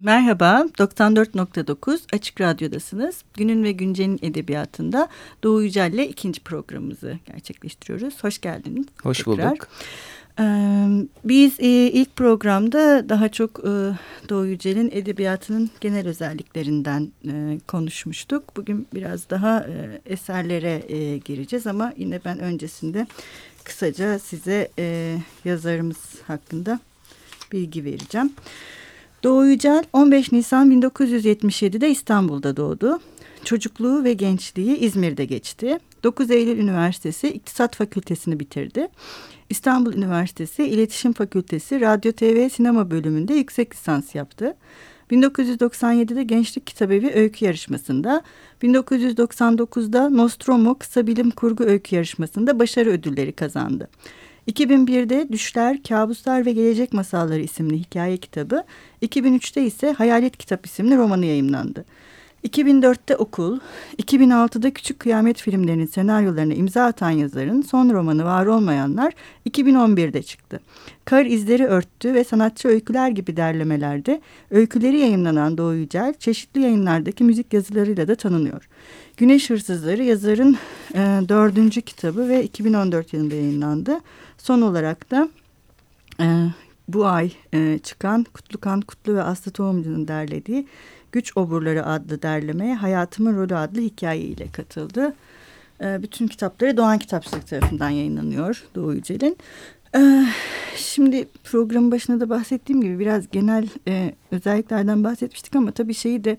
Merhaba, 94.9 Açık Radyo'dasınız. Günün ve Güncel'in edebiyatında Doğu Yücel'le ikinci programımızı gerçekleştiriyoruz. Hoş geldiniz. Hoş tekrar. bulduk. Biz e, ilk programda daha çok e, Doğu Yücel'in edebiyatının genel özelliklerinden e, konuşmuştuk. Bugün biraz daha eserlere gireceğiz ama yine ben öncesinde kısaca size yazarımız hakkında bilgi vereceğim. Doğu Yücel 15 Nisan 1977'de İstanbul'da doğdu. Çocukluğu ve gençliği İzmir'de geçti. 9 Eylül Üniversitesi İktisat Fakültesini bitirdi. İstanbul Üniversitesi İletişim Fakültesi Radyo TV Sinema bölümünde yüksek lisans yaptı. 1997'de Gençlik Kitabevi Öykü Yarışması'nda, 1999'da Nostromo Kısa Bilim Kurgu Öykü Yarışması'nda başarı ödülleri kazandı. 2001'de Düşler, Kabuslar ve Gelecek Masalları isimli hikaye kitabı, 2003'te ise Hayalet Kitap isimli romanı yayımlandı. 2004'te Okul, 2006'da Küçük Kıyamet filmlerinin senaryolarına imza atan yazarın son romanı Var Olmayanlar 2011'de çıktı. Kar izleri örttü ve sanatçı öyküler gibi derlemelerde öyküleri yayınlanan Doğu Yücel çeşitli yayınlardaki müzik yazılarıyla da tanınıyor. Güneş Hırsızları yazarın e, dördüncü kitabı ve 2014 yılında yayınlandı. Son olarak da e, bu ay e, çıkan Kutlukan Kutlu ve Aslı Tohumcu'nun derlediği Güç Oburları adlı derlemeye Hayatımın Rolü adlı hikayeyle katıldı. E, bütün kitapları Doğan Kitapçılık tarafından yayınlanıyor Doğu Yücel'in. E, şimdi programın başında da bahsettiğim gibi biraz genel e, özelliklerden bahsetmiştik ama tabii şeyi de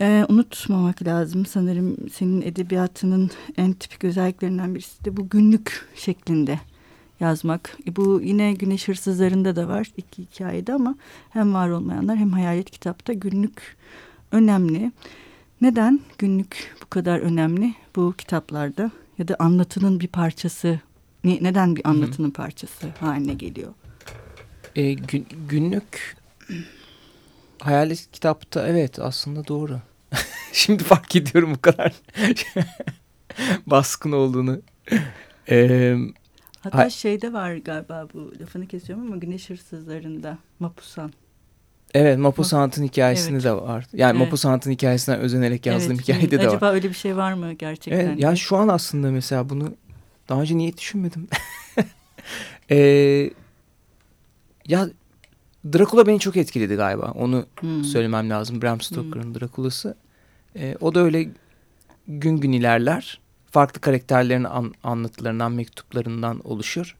e, unutmamak lazım. Sanırım senin edebiyatının en tipik özelliklerinden birisi de bu günlük şeklinde yazmak. E, bu yine Güneş Hırsızları'nda da var iki hikayede ama hem var olmayanlar hem hayalet kitapta günlük önemli. Neden günlük bu kadar önemli bu kitaplarda ya da anlatının bir parçası neden bir anlatının parçası haline geliyor? E, gün, günlük hayalet kitapta evet aslında doğru. Şimdi fark ediyorum bu kadar baskın olduğunu. Ee, Hatta ha şeyde var galiba bu lafını kesiyorum ama Güneş Hırsızları'nda Mapusan. Evet Mapusant'ın hikayesinde evet. de var. Yani evet. Mapusant'ın hikayesinden özenerek yazdığım evet. hikayede de var. Acaba öyle bir şey var mı gerçekten? Evet, ya şu an aslında mesela bunu daha önce niye düşünmedim? ee, ya Dracula beni çok etkiledi galiba. Onu hmm. söylemem lazım. Bram Stoker'ın hmm. Dracula'sı. Ee, o da öyle gün gün ilerler farklı karakterlerin an, anlatılarından, mektuplarından oluşur.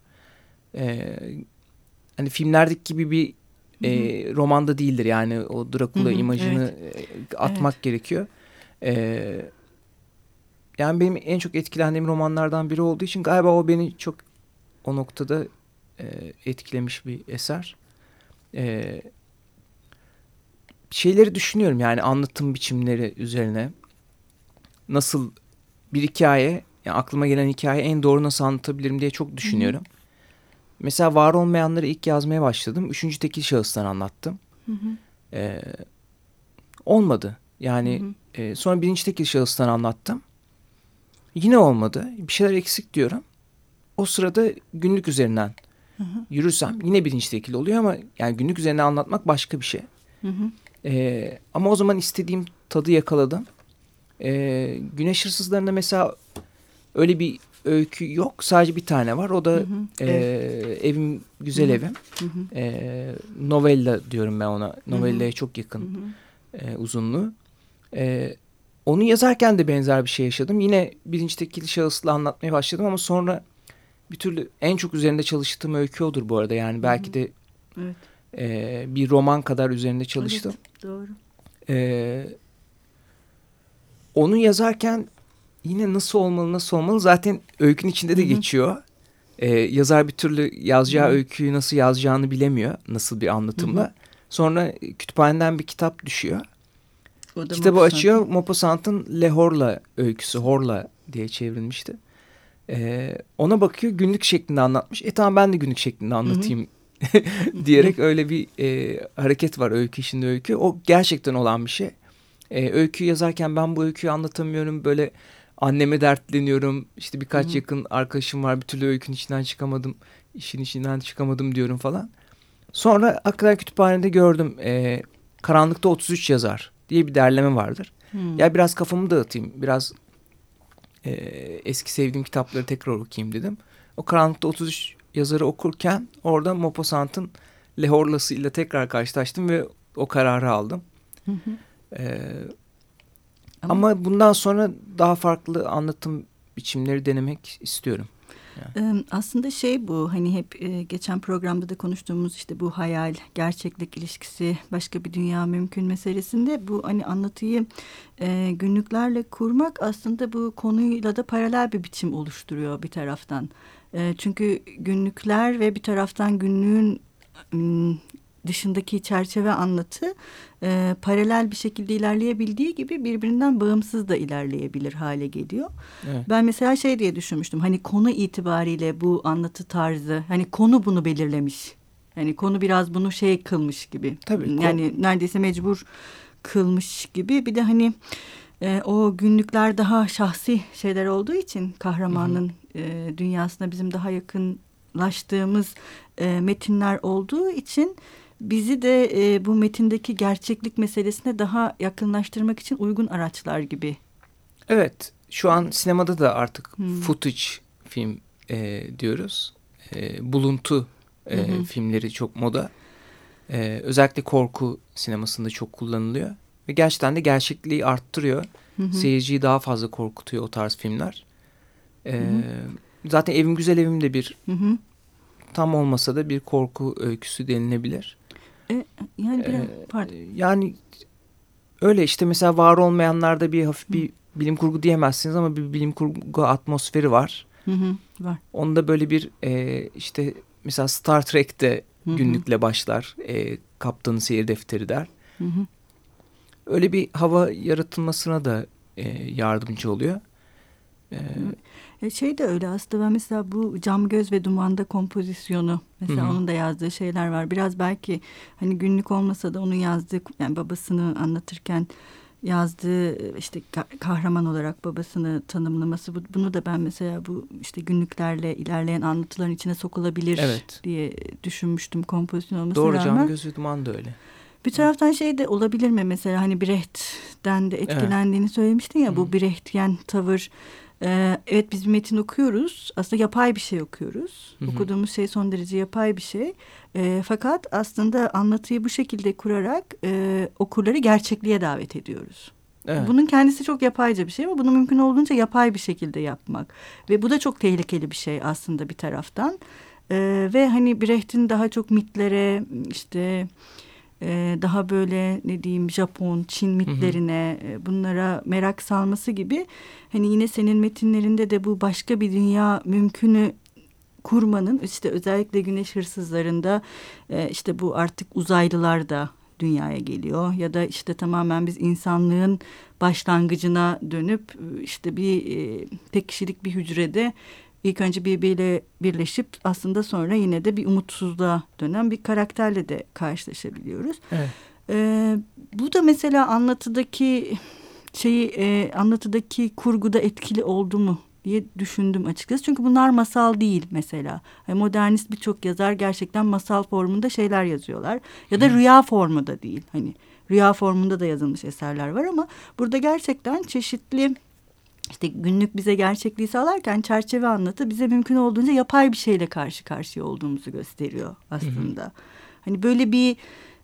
Ee, hani filmlerdeki gibi bir e, romanda değildir yani o Dracula Hı -hı, imajını evet. E, atmak evet. gerekiyor. Ee, yani benim en çok etkilendiğim romanlardan biri olduğu için galiba o beni çok o noktada e, etkilemiş bir eser. E, şeyleri düşünüyorum yani anlatım biçimleri üzerine nasıl bir hikaye, yani aklıma gelen hikaye en doğru nasıl anlatabilirim diye çok düşünüyorum. Hı hı. Mesela var olmayanları ilk yazmaya başladım. Üçüncü tekil şahıstan anlattım. Hı hı. Ee, olmadı. Yani hı hı. E, sonra birinci tekil şahıstan anlattım. Yine olmadı. Bir şeyler eksik diyorum. O sırada günlük üzerinden hı hı. yürürsem yine birinci tekil oluyor ama yani günlük üzerinden anlatmak başka bir şey. Hı hı. Ee, ama o zaman istediğim tadı yakaladım. E, Güneş Hırsızları'nda mesela öyle bir öykü yok. Sadece bir tane var. O da hı hı, e, evet. Evim Güzel hı hı. Evim. Hı hı. E, novella diyorum ben ona. Novella'ya çok yakın hı hı. E, uzunluğu. E, onu yazarken de benzer bir şey yaşadım. Yine birinci tekil şahısla anlatmaya başladım ama sonra bir türlü en çok üzerinde çalıştığım öykü odur bu arada. Yani belki de evet. e, bir roman kadar üzerinde çalıştım. Evet, doğru. E, onu yazarken yine nasıl olmalı nasıl olmalı zaten öykün içinde de Hı -hı. geçiyor. Ee, yazar bir türlü yazacağı Hı -hı. öyküyü nasıl yazacağını bilemiyor nasıl bir anlatımla. Hı -hı. Sonra kütüphaneden bir kitap düşüyor. Kitabı açıyor Maupassant'ın Lehorla öyküsü Horla diye çevrilmişti. Ee, ona bakıyor günlük şeklinde anlatmış. E tamam ben de günlük şeklinde anlatayım Hı -hı. diyerek öyle bir e, hareket var öykü içinde öykü. O gerçekten olan bir şey e, öykü yazarken ben bu öyküyü anlatamıyorum böyle anneme dertleniyorum işte birkaç Hı -hı. yakın arkadaşım var bir türlü öykünün içinden çıkamadım işin içinden çıkamadım diyorum falan. Sonra Aklar Kütüphane'de gördüm e, Karanlıkta 33 yazar diye bir derleme vardır. Hmm. Ya biraz kafamı dağıtayım. Biraz e, eski sevdiğim kitapları tekrar okuyayım dedim. O Karanlıkta 33 yazarı okurken orada Maupassant'ın Lehorlası ile tekrar karşılaştım ve o kararı aldım. Hı hı. Ee, ama, ama bundan sonra daha farklı anlatım biçimleri denemek istiyorum. Yani. Aslında şey bu hani hep geçen programda da konuştuğumuz işte bu hayal gerçeklik ilişkisi başka bir dünya mümkün meselesinde bu hani anlatıyı günlüklerle kurmak aslında bu konuyla da paralel bir biçim oluşturuyor bir taraftan. Çünkü günlükler ve bir taraftan günlüğün dışındaki çerçeve anlatı e, paralel bir şekilde ilerleyebildiği gibi birbirinden bağımsız da ilerleyebilir hale geliyor. Evet. Ben mesela şey diye düşünmüştüm hani konu itibariyle bu anlatı tarzı hani konu bunu belirlemiş. Yani konu biraz bunu şey kılmış gibi. Tabii. Yani neredeyse mecbur kılmış gibi bir de hani e, o günlükler daha şahsi şeyler olduğu için kahramanın hı hı. E, dünyasına bizim daha yakınlaştığımız e, metinler olduğu için bizi de e, bu metindeki gerçeklik meselesine daha yakınlaştırmak için uygun araçlar gibi. Evet, şu an sinemada da artık hmm. footage film e, diyoruz. E, buluntu e, hmm. filmleri çok moda. E, özellikle korku sinemasında çok kullanılıyor. Ve gerçekten de gerçekliği arttırıyor. Hmm. Seyirciyi daha fazla korkutuyor o tarz filmler. E. Zaten Evim Güzel Evim de bir hmm. tam olmasa da bir korku öyküsü denilebilir. E, yani biraz, ee, pardon. Yani öyle işte mesela var olmayanlarda bir hafif bir bilim kurgu diyemezsiniz ama bir bilim kurgu atmosferi var. Hı hı, var. Onda böyle bir e, işte mesela Star Trek'te hı hı. günlükle başlar. E, kaptanın seyir defteri der. Hı hı. Öyle bir hava yaratılmasına da e, yardımcı oluyor. E, e, şey de öyle aslında ben mesela bu cam göz ve dumanda kompozisyonu mesela Hı onun da yazdığı şeyler var. Biraz belki hani günlük olmasa da onun yazdığı yani babasını anlatırken yazdığı işte kahraman olarak babasını tanımlaması bunu da ben mesela bu işte günlüklerle ilerleyen anlatıların içine sokulabilir evet. diye düşünmüştüm kompozisyon olmasına Doğru, rağmen. Doğru Cam Göz ve Duman da öyle. Bir taraftan şey de olabilir mi mesela hani Brecht'ten de etkilendiğini evet. söylemiştin ya Hı. bu Brechtyen tavır ee, evet biz bir metin okuyoruz. Aslında yapay bir şey okuyoruz. Hı hı. Okuduğumuz şey son derece yapay bir şey. E, fakat aslında anlatıyı bu şekilde kurarak e, okurları gerçekliğe davet ediyoruz. Evet. Bunun kendisi çok yapayca bir şey ama bunu mümkün olduğunca yapay bir şekilde yapmak. Ve bu da çok tehlikeli bir şey aslında bir taraftan. E, ve hani Brecht'in daha çok mitlere işte e, daha böyle ne diyeyim Japon, Çin mitlerine hı hı. E, bunlara merak salması gibi hani yine senin metinlerinde de bu başka bir dünya mümkünü kurmanın işte özellikle güneş hırsızlarında e, işte bu artık uzaylılar da dünyaya geliyor ya da işte tamamen biz insanlığın başlangıcına dönüp işte bir e, tek kişilik bir hücrede ilk önce birbiriyle birleşip aslında sonra yine de bir umutsuzluğa dönen bir karakterle de karşılaşabiliyoruz. Evet. Ee, bu da mesela anlatıdaki şeyi e, anlatıdaki kurguda etkili oldu mu diye düşündüm açıkçası. Çünkü bunlar masal değil mesela. Yani modernist birçok yazar gerçekten masal formunda şeyler yazıyorlar. Ya da rüya formu da değil. Hani rüya formunda da yazılmış eserler var ama burada gerçekten çeşitli işte günlük bize gerçekliği sağlarken çerçeve anlatı bize mümkün olduğunca yapay bir şeyle karşı karşıya olduğumuzu gösteriyor aslında. Hı hı. Hani böyle bir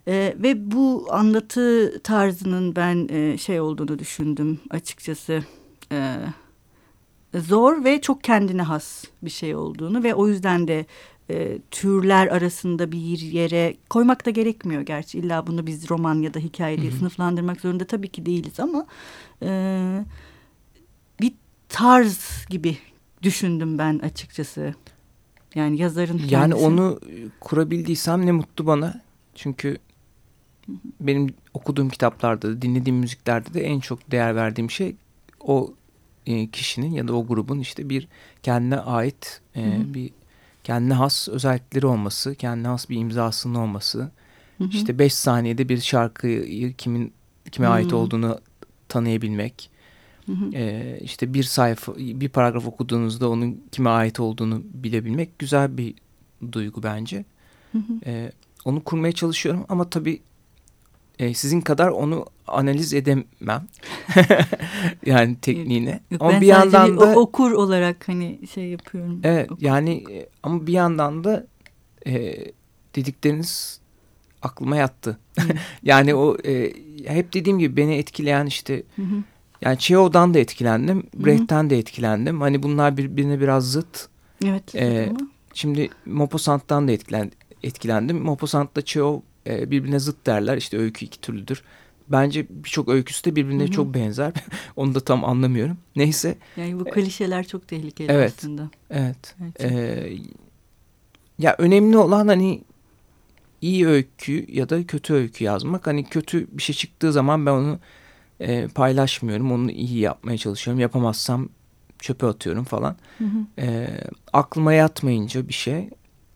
e, ve bu anlatı tarzının ben e, şey olduğunu düşündüm açıkçası. E, zor ve çok kendine has bir şey olduğunu ve o yüzden de e, türler arasında bir yere koymak da gerekmiyor gerçi. illa bunu biz roman ya da hikaye diye hı hı. sınıflandırmak zorunda tabii ki değiliz ama... E, tarz gibi düşündüm ben açıkçası. Yani yazarın kendisi. Yani onu kurabildiysem ne mutlu bana. Çünkü benim okuduğum kitaplarda, dinlediğim müziklerde de en çok değer verdiğim şey o e, kişinin ya da o grubun işte bir kendine ait e, bir kendine has özellikleri olması, kendine has bir imzasının olması. Hı hı. İşte beş saniyede bir şarkıyı kimin kime hı hı. ait olduğunu tanıyabilmek. Hı hı. E, işte bir sayfa, bir paragraf okuduğunuzda onun kime ait olduğunu bilebilmek güzel bir duygu bence. Hı hı. E, onu kurmaya çalışıyorum ama tabii e, sizin kadar onu analiz edemem. yani tekniğini. Yok, ama ben bir yandan da okur olarak hani şey yapıyorum. Evet okur. yani e, ama bir yandan da e, dedikleriniz aklıma yattı. yani o e, hep dediğim gibi beni etkileyen işte hı hı. Yani Cheo'dan da etkilendim, Brecht'ten de etkilendim. Hani bunlar birbirine biraz zıt. Evet. E, şimdi Maupassant'tan da etkilen, etkilendim. Maupassant'la Cheo e, birbirine zıt derler. İşte öykü iki türlüdür. Bence birçok öyküsü de birbirine Hı -hı. çok benzer. Onu da tam anlamıyorum. Neyse. Yani bu klişeler çok tehlikeli evet, aslında. Evet. Ee, ya önemli olan hani iyi öykü ya da kötü öykü yazmak. Hani kötü bir şey çıktığı zaman ben onu e, paylaşmıyorum. Onu iyi yapmaya çalışıyorum. Yapamazsam çöpe atıyorum falan. Hı hı. E, aklıma yatmayınca bir şey.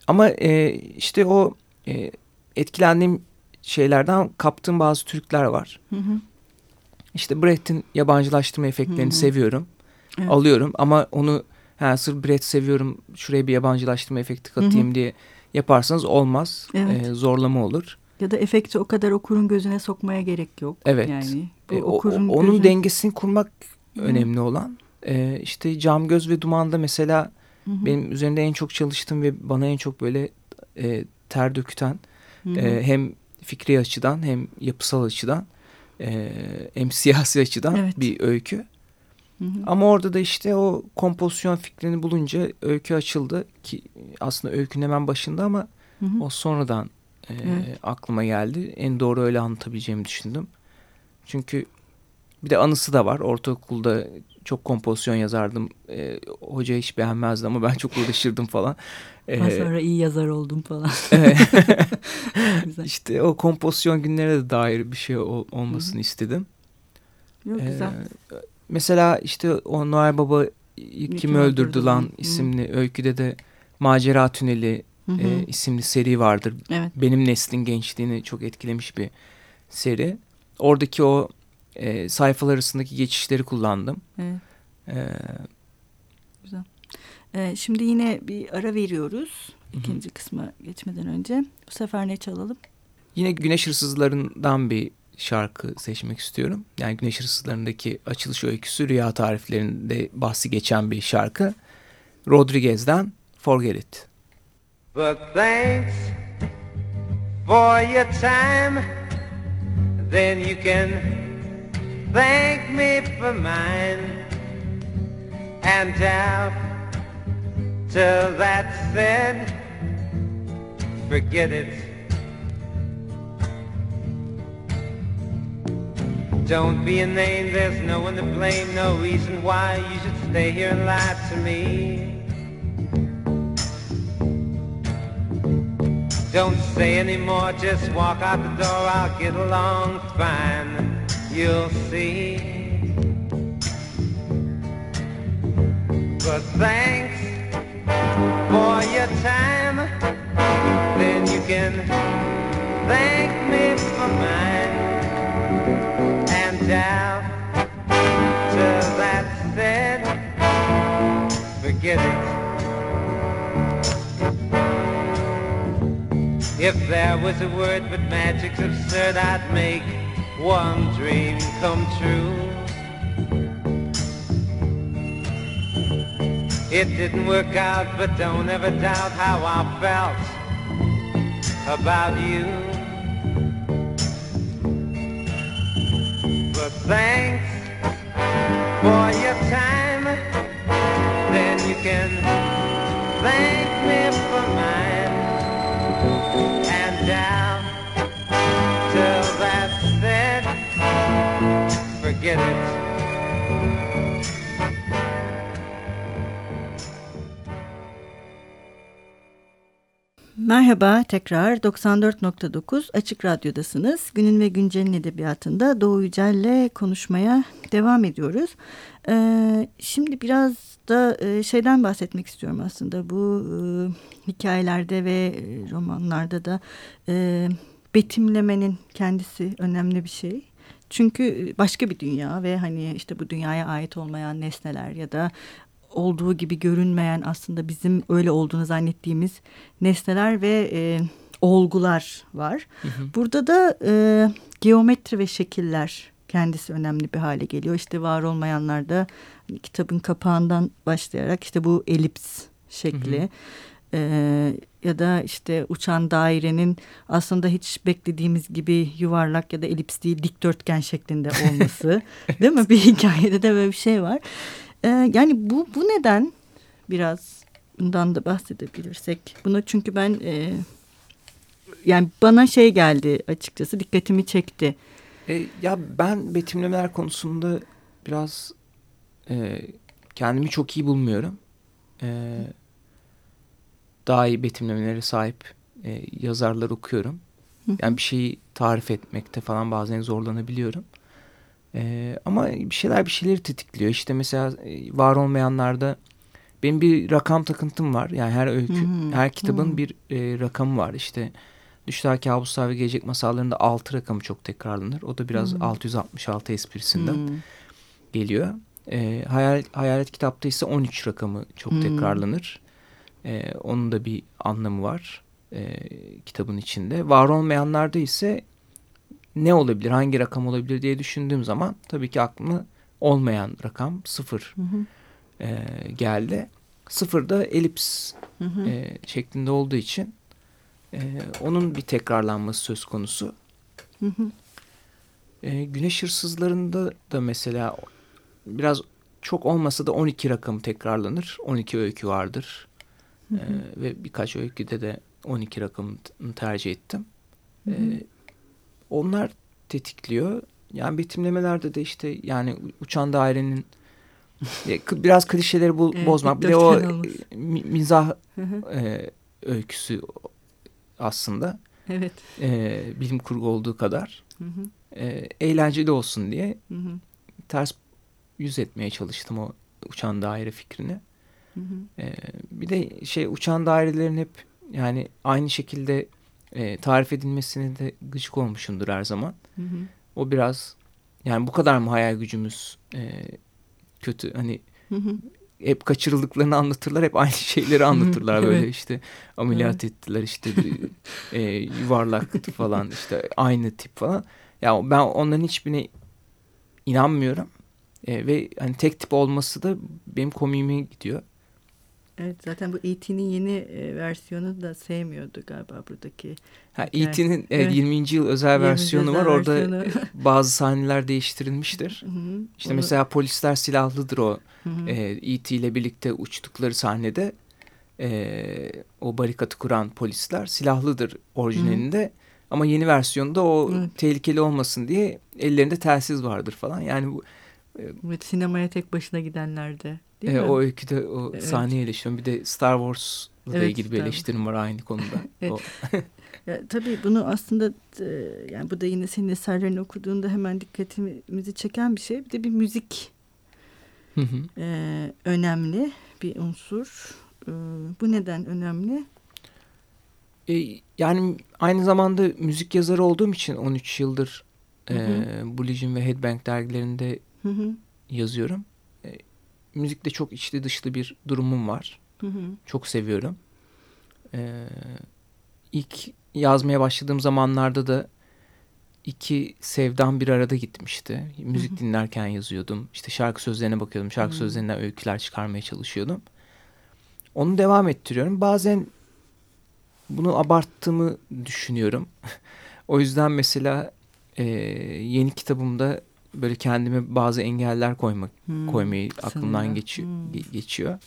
Ama e, işte o e, etkilendiğim şeylerden kaptığım bazı Türkler var. Hı hı. İşte Brecht'in yabancılaştırma efektlerini hı hı. seviyorum. Evet. Alıyorum ama onu ha, sırf Brecht seviyorum şuraya bir yabancılaştırma efekti katayım hı hı. diye yaparsanız olmaz. Evet. Ee, zorlama olur. Ya da efekti o kadar okurun gözüne sokmaya gerek yok. Evet. Yani e, okurun o, onun gözüne... dengesini kurmak hı. önemli olan. Ee, işte Cam Göz ve Duman'da mesela hı hı. benim üzerinde en çok çalıştığım ve bana en çok böyle e, ter döküten E, hem fikri açıdan hem yapısal açıdan e, hem siyasi açıdan evet. bir öykü. Hı hı. Ama orada da işte o kompozisyon fikrini bulunca öykü açıldı ki aslında öykünün hemen başında ama hı hı. o sonradan e, evet. aklıma geldi. En doğru öyle anlatabileceğimi düşündüm. Çünkü bir de anısı da var. Ortaokulda çok kompozisyon yazardım. E, hoca hiç beğenmezdi ama ben çok uğraşırdım falan. Ee, sonra iyi yazar oldum falan. İşte o kompozisyon günlerine de dair bir şey ol, olmasını Hı -hı. istedim. Yok, güzel. Mesela işte o Noel Baba kim, kim öldürdü lan Hı -hı. isimli öyküde de Macera Tüneli Hı -hı. E, isimli seri vardır. Evet. Benim neslin gençliğini çok etkilemiş bir seri. Oradaki o e, sayfalar arasındaki geçişleri kullandım. Evet. E, Güzel. E, şimdi yine bir ara veriyoruz. ikinci Hı -hı. kısma geçmeden önce. Bu sefer ne çalalım? Yine Güneş Hırsızlarından bir şarkı seçmek istiyorum. Yani Güneş Hırsızlarındaki açılış öyküsü rüya tariflerinde bahsi geçen bir şarkı. Rodriguez'den Forget It. But thanks for your time. Then you can thank me for mine. And till that's said forget it. Don't be a name there's no one to blame no reason why you should stay here and lie to me Don't say anymore, just walk out the door, I'll get along fine you'll see. But thanks for your time, then you can thank me for mine. And till that's said, forget it. There was a word but magic's absurd, I'd make one dream come true. It didn't work out, but don't ever doubt how I felt about you. But thanks for your time, then you can thank me for mine. And down till that forget it. Merhaba tekrar 94.9 Açık Radyo'dasınız. Günün ve Güncel'in edebiyatında Doğu Yücel'le konuşmaya devam ediyoruz. Ee, şimdi biraz da e, şeyden bahsetmek istiyorum aslında. Bu e, hikayelerde ve e, romanlarda da e, betimlemenin kendisi önemli bir şey. Çünkü başka bir dünya ve hani işte bu dünyaya ait olmayan nesneler ya da olduğu gibi görünmeyen aslında bizim öyle olduğunu zannettiğimiz nesneler ve e, olgular var. Hı hı. Burada da e, geometri ve şekiller kendisi önemli bir hale geliyor. İşte var olmayanlarda hani kitabın kapağından başlayarak işte bu elips şekli. Hı hı. Ee, ya da işte uçan dairenin aslında hiç beklediğimiz gibi yuvarlak ya da elips değil dikdörtgen şeklinde olması değil mi? Bir hikayede de böyle bir şey var. Ee, yani bu bu neden biraz bundan da bahsedebilirsek. Bunu çünkü ben e, yani bana şey geldi açıkçası dikkatimi çekti. E, ya ben betimlemeler konusunda biraz e, kendimi çok iyi bulmuyorum. E, daha iyi betimlemelere sahip e, yazarlar okuyorum. Yani bir şeyi tarif etmekte falan bazen zorlanabiliyorum. E, ama bir şeyler bir şeyleri tetikliyor. İşte mesela e, var olmayanlarda benim bir rakam takıntım var. Yani her öykü, hmm. her kitabın hmm. bir e, rakamı var. İşte Düşler, Kabuslar ve Gelecek Masallarında 6 rakamı çok tekrarlanır. O da biraz hmm. 666 esprisinden hmm. geliyor. E, hayal, hayalet kitapta ise 13 rakamı çok hmm. tekrarlanır. E, onun da bir anlamı var e, kitabın içinde. Var olmayanlarda ise ne olabilir, hangi rakam olabilir diye düşündüğüm zaman tabii ki aklıma olmayan rakam sıfır hı hı. E, geldi. Sıfır da elips hı hı. E, şeklinde olduğu için e, onun bir tekrarlanması söz konusu. Hı hı. E, güneş hırsızlarında da mesela biraz çok olmasa da 12 rakamı tekrarlanır. 12 öykü vardır. Hı hı. E, ve birkaç öyküde de 12 rakamını tercih ettim. Hı hı. E, onlar tetikliyor. Yani betimlemelerde de işte yani uçan dairenin biraz klişeleri bu, evet, bozmak. Bir de o mizah e, öyküsü aslında. Evet. E, bilim kurgu olduğu kadar. Hı hı. E, eğlenceli olsun diye hı hı. ters yüz etmeye çalıştım o uçan daire fikrini. Hı hı. E, bir de şey uçan dairelerin hep yani aynı şekilde e, tarif edilmesine de gıcık olmuşumdur her zaman. Hı hı. O biraz yani bu kadar mı hayal gücümüz e, kötü hani hı hı. hep kaçırıldıklarını anlatırlar hep aynı şeyleri anlatırlar böyle evet. işte ameliyat evet. ettiler işte e, yuvarlaktı falan işte aynı tip falan. Ya ben onların hiçbirine inanmıyorum. E, ve hani tek tip olması da benim komiğime gidiyor. Evet zaten bu E.T.'nin yeni e, versiyonu da sevmiyordu galiba buradaki. Ha E.T.'nin evet, 20. yıl özel versiyonu özel var. Versiyonu. Orada bazı sahneler değiştirilmiştir. Hı -hı. İşte Onu... mesela polisler silahlıdır o. E.T. ile birlikte uçtukları sahnede e, o barikatı kuran polisler silahlıdır orijinalinde. Hı -hı. Ama yeni versiyonda o evet. tehlikeli olmasın diye ellerinde telsiz vardır falan. Yani bu Evet sinemaya tek başına gidenlerde. Değil e, mi? O öyküde o evet. sahneye eleştiriyorum. Bir de Star Wars'la evet, ilgili bir eleştirim var aynı konuda. evet. ya, tabii bunu aslında e, yani bu da yine senin eserlerini okuduğunda hemen dikkatimizi çeken bir şey. Bir de bir müzik hı hı. E, önemli bir unsur. E, bu neden önemli? E, yani aynı zamanda müzik yazarı olduğum için 13 yıldır hı hı. E, Blue ve Headbang dergilerinde hı hı. yazıyorum müzikte çok içli dışlı bir durumum var. Hı hı. Çok seviyorum. Ee, ilk yazmaya başladığım zamanlarda da iki sevdam bir arada gitmişti. Müzik hı hı. dinlerken yazıyordum. İşte şarkı sözlerine bakıyordum. Şarkı hı. sözlerinden öyküler çıkarmaya çalışıyordum. Onu devam ettiriyorum. Bazen bunu abarttığımı düşünüyorum. o yüzden mesela e, yeni kitabımda böyle kendime bazı engeller koymak hmm, koymayı aklımdan geçiyor hmm. geçiyor.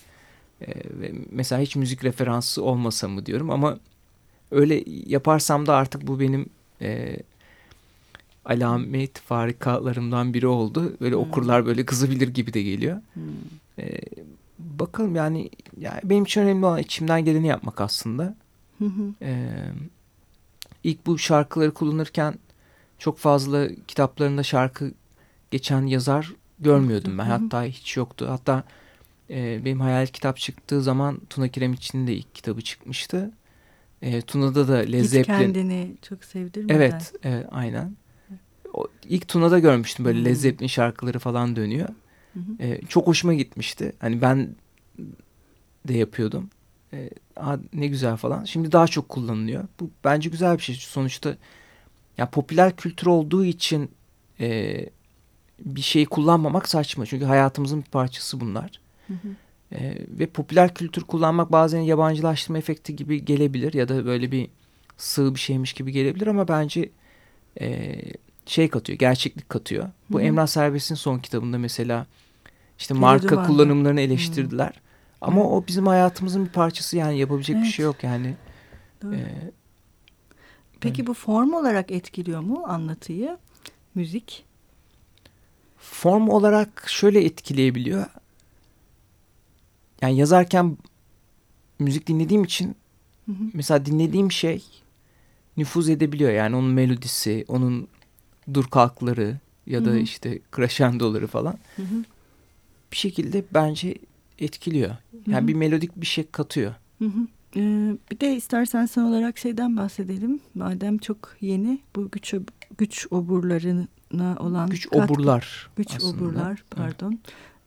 Ee, ve mesela hiç müzik referansı olmasa mı diyorum ama öyle yaparsam da artık bu benim e, alamet farikalarımdan biri oldu. Böyle hmm. okurlar böyle kızabilir gibi de geliyor. Hmm. Ee, bakalım yani, yani benim için önemli olan içimden geleni yapmak aslında. Ee, ilk bu şarkıları kullanırken çok fazla kitaplarında şarkı geçen yazar görmüyordum ben. Hatta hiç yoktu. Hatta e, benim hayal kitap çıktığı zaman Tuna Kiremitçi'nin de ilk kitabı çıkmıştı. E, Tuna'da da Led Hiç kendini çok sevdirmeden. Evet, evet aynen. O, ilk Tuna'da görmüştüm böyle Zeppelin şarkıları falan dönüyor. E, çok hoşuma gitmişti. Hani ben de yapıyordum. e, ne güzel falan. Şimdi daha çok kullanılıyor. Bu bence güzel bir şey. Sonuçta ya popüler kültür olduğu için e, bir şeyi kullanmamak saçma. Çünkü hayatımızın bir parçası bunlar. Hı hı. E, ve popüler kültür kullanmak bazen yabancılaştırma efekti gibi gelebilir ya da böyle bir sığ bir şeymiş gibi gelebilir ama bence e, şey katıyor, gerçeklik katıyor. Bu Hı -hı. Emrah Serbest'in son kitabında mesela işte marka kullanımlarını eleştirdiler. Hı -hı. Ama evet. o bizim hayatımızın bir parçası yani yapabilecek evet. bir şey yok yani. Ee, Peki bu form olarak etkiliyor mu anlatıyı? Müzik? Form olarak şöyle etkileyebiliyor. Yani yazarken müzik dinlediğim için hı hı. mesela dinlediğim şey nüfuz edebiliyor. Yani onun melodisi, onun dur kalkları ya da hı hı. işte crescendoları falan. Hı hı. Bir şekilde bence etkiliyor. Yani hı hı. bir melodik bir şey katıyor. Hı hı. Ee, bir de istersen son olarak şeyden bahsedelim. Madem çok yeni bu güç güç oburlarına olan güç katkı, oburlar güç aslında. oburlar pardon.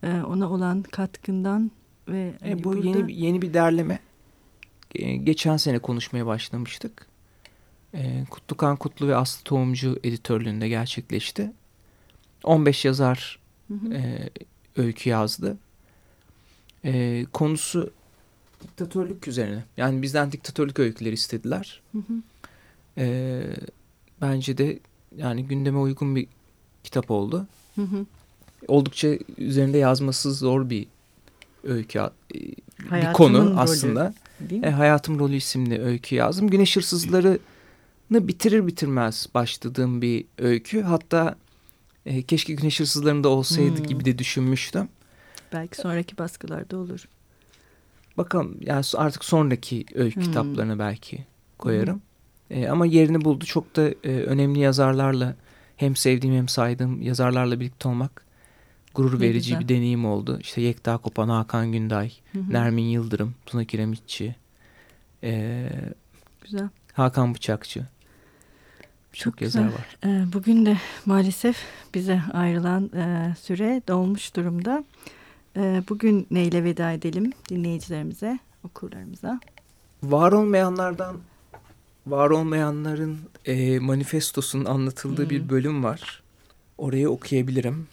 Evet. Ee, ona olan katkından ve e, hani bu burada... yeni yeni bir derleme. Geçen sene konuşmaya başlamıştık. Ee, Kutlukan Kutlu ve Aslı Tohumcu editörlüğünde gerçekleşti. 15 yazar hı hı. E, öykü yazdı. E, konusu diktatörlük üzerine. Yani bizden diktatörlük öyküleri istediler. Hı hı. E, bence de yani gündeme uygun bir kitap oldu. Hı hı. Oldukça üzerinde yazması zor bir öykü, e, bir konu rolü, aslında. E, Hayatım Rolü isimli öykü yazdım. Güneş Hırsızları'nı bitirir bitirmez başladığım bir öykü. Hatta e, keşke Güneş Hırsızları'nda olsaydı hmm. gibi de düşünmüştüm. Belki sonraki baskılarda olur. Bakalım yani artık sonraki öykü hmm. kitaplarını belki koyarım. E, ama yerini buldu. Çok da e, önemli yazarlarla hem sevdiğim hem saydığım yazarlarla birlikte olmak gurur ne verici güzel. bir deneyim oldu. İşte Yekta Kopan, Hakan Günday, hı hı. Nermin Yıldırım, Tuna Kiremitçi, e, güzel. Hakan Bıçakçı. Çok, Çok yazar var. E, bugün de maalesef bize ayrılan e, süre dolmuş durumda. E, bugün neyle veda edelim dinleyicilerimize, okurlarımıza? Var olmayanlardan, var olmayanların e, manifestosunun anlatıldığı hmm. bir bölüm var. Orayı okuyabilirim.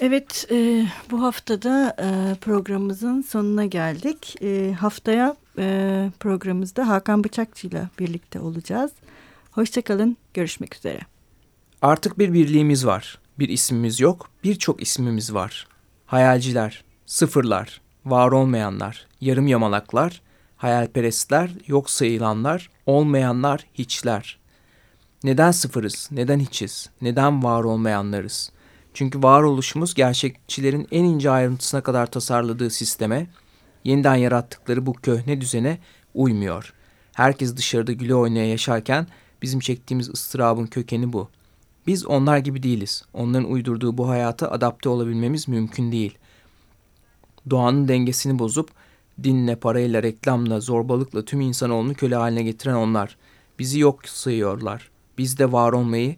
Evet, e, bu haftada e, programımızın sonuna geldik. E, haftaya e, programımızda Hakan Bıçakçı ile birlikte olacağız. Hoşçakalın, görüşmek üzere. Artık bir birliğimiz var. Bir ismimiz yok, birçok ismimiz var. Hayalciler, sıfırlar, var olmayanlar, yarım yamalaklar, hayalperestler, yok sayılanlar, olmayanlar, hiçler. Neden sıfırız, neden hiçiz, neden var olmayanlarız?'' Çünkü varoluşumuz gerçekçilerin en ince ayrıntısına kadar tasarladığı sisteme, yeniden yarattıkları bu köhne düzene uymuyor. Herkes dışarıda güle oynaya yaşarken bizim çektiğimiz ıstırabın kökeni bu. Biz onlar gibi değiliz. Onların uydurduğu bu hayata adapte olabilmemiz mümkün değil. Doğanın dengesini bozup dinle, parayla, reklamla, zorbalıkla tüm insanoğlunu köle haline getiren onlar. Bizi yok sayıyorlar. Biz de var olmayı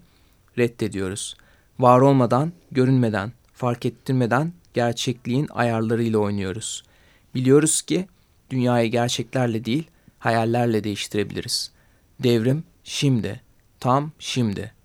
reddediyoruz. Var olmadan, görünmeden, fark ettirmeden gerçekliğin ayarlarıyla oynuyoruz. Biliyoruz ki dünyayı gerçeklerle değil, hayallerle değiştirebiliriz. Devrim şimdi, tam şimdi.''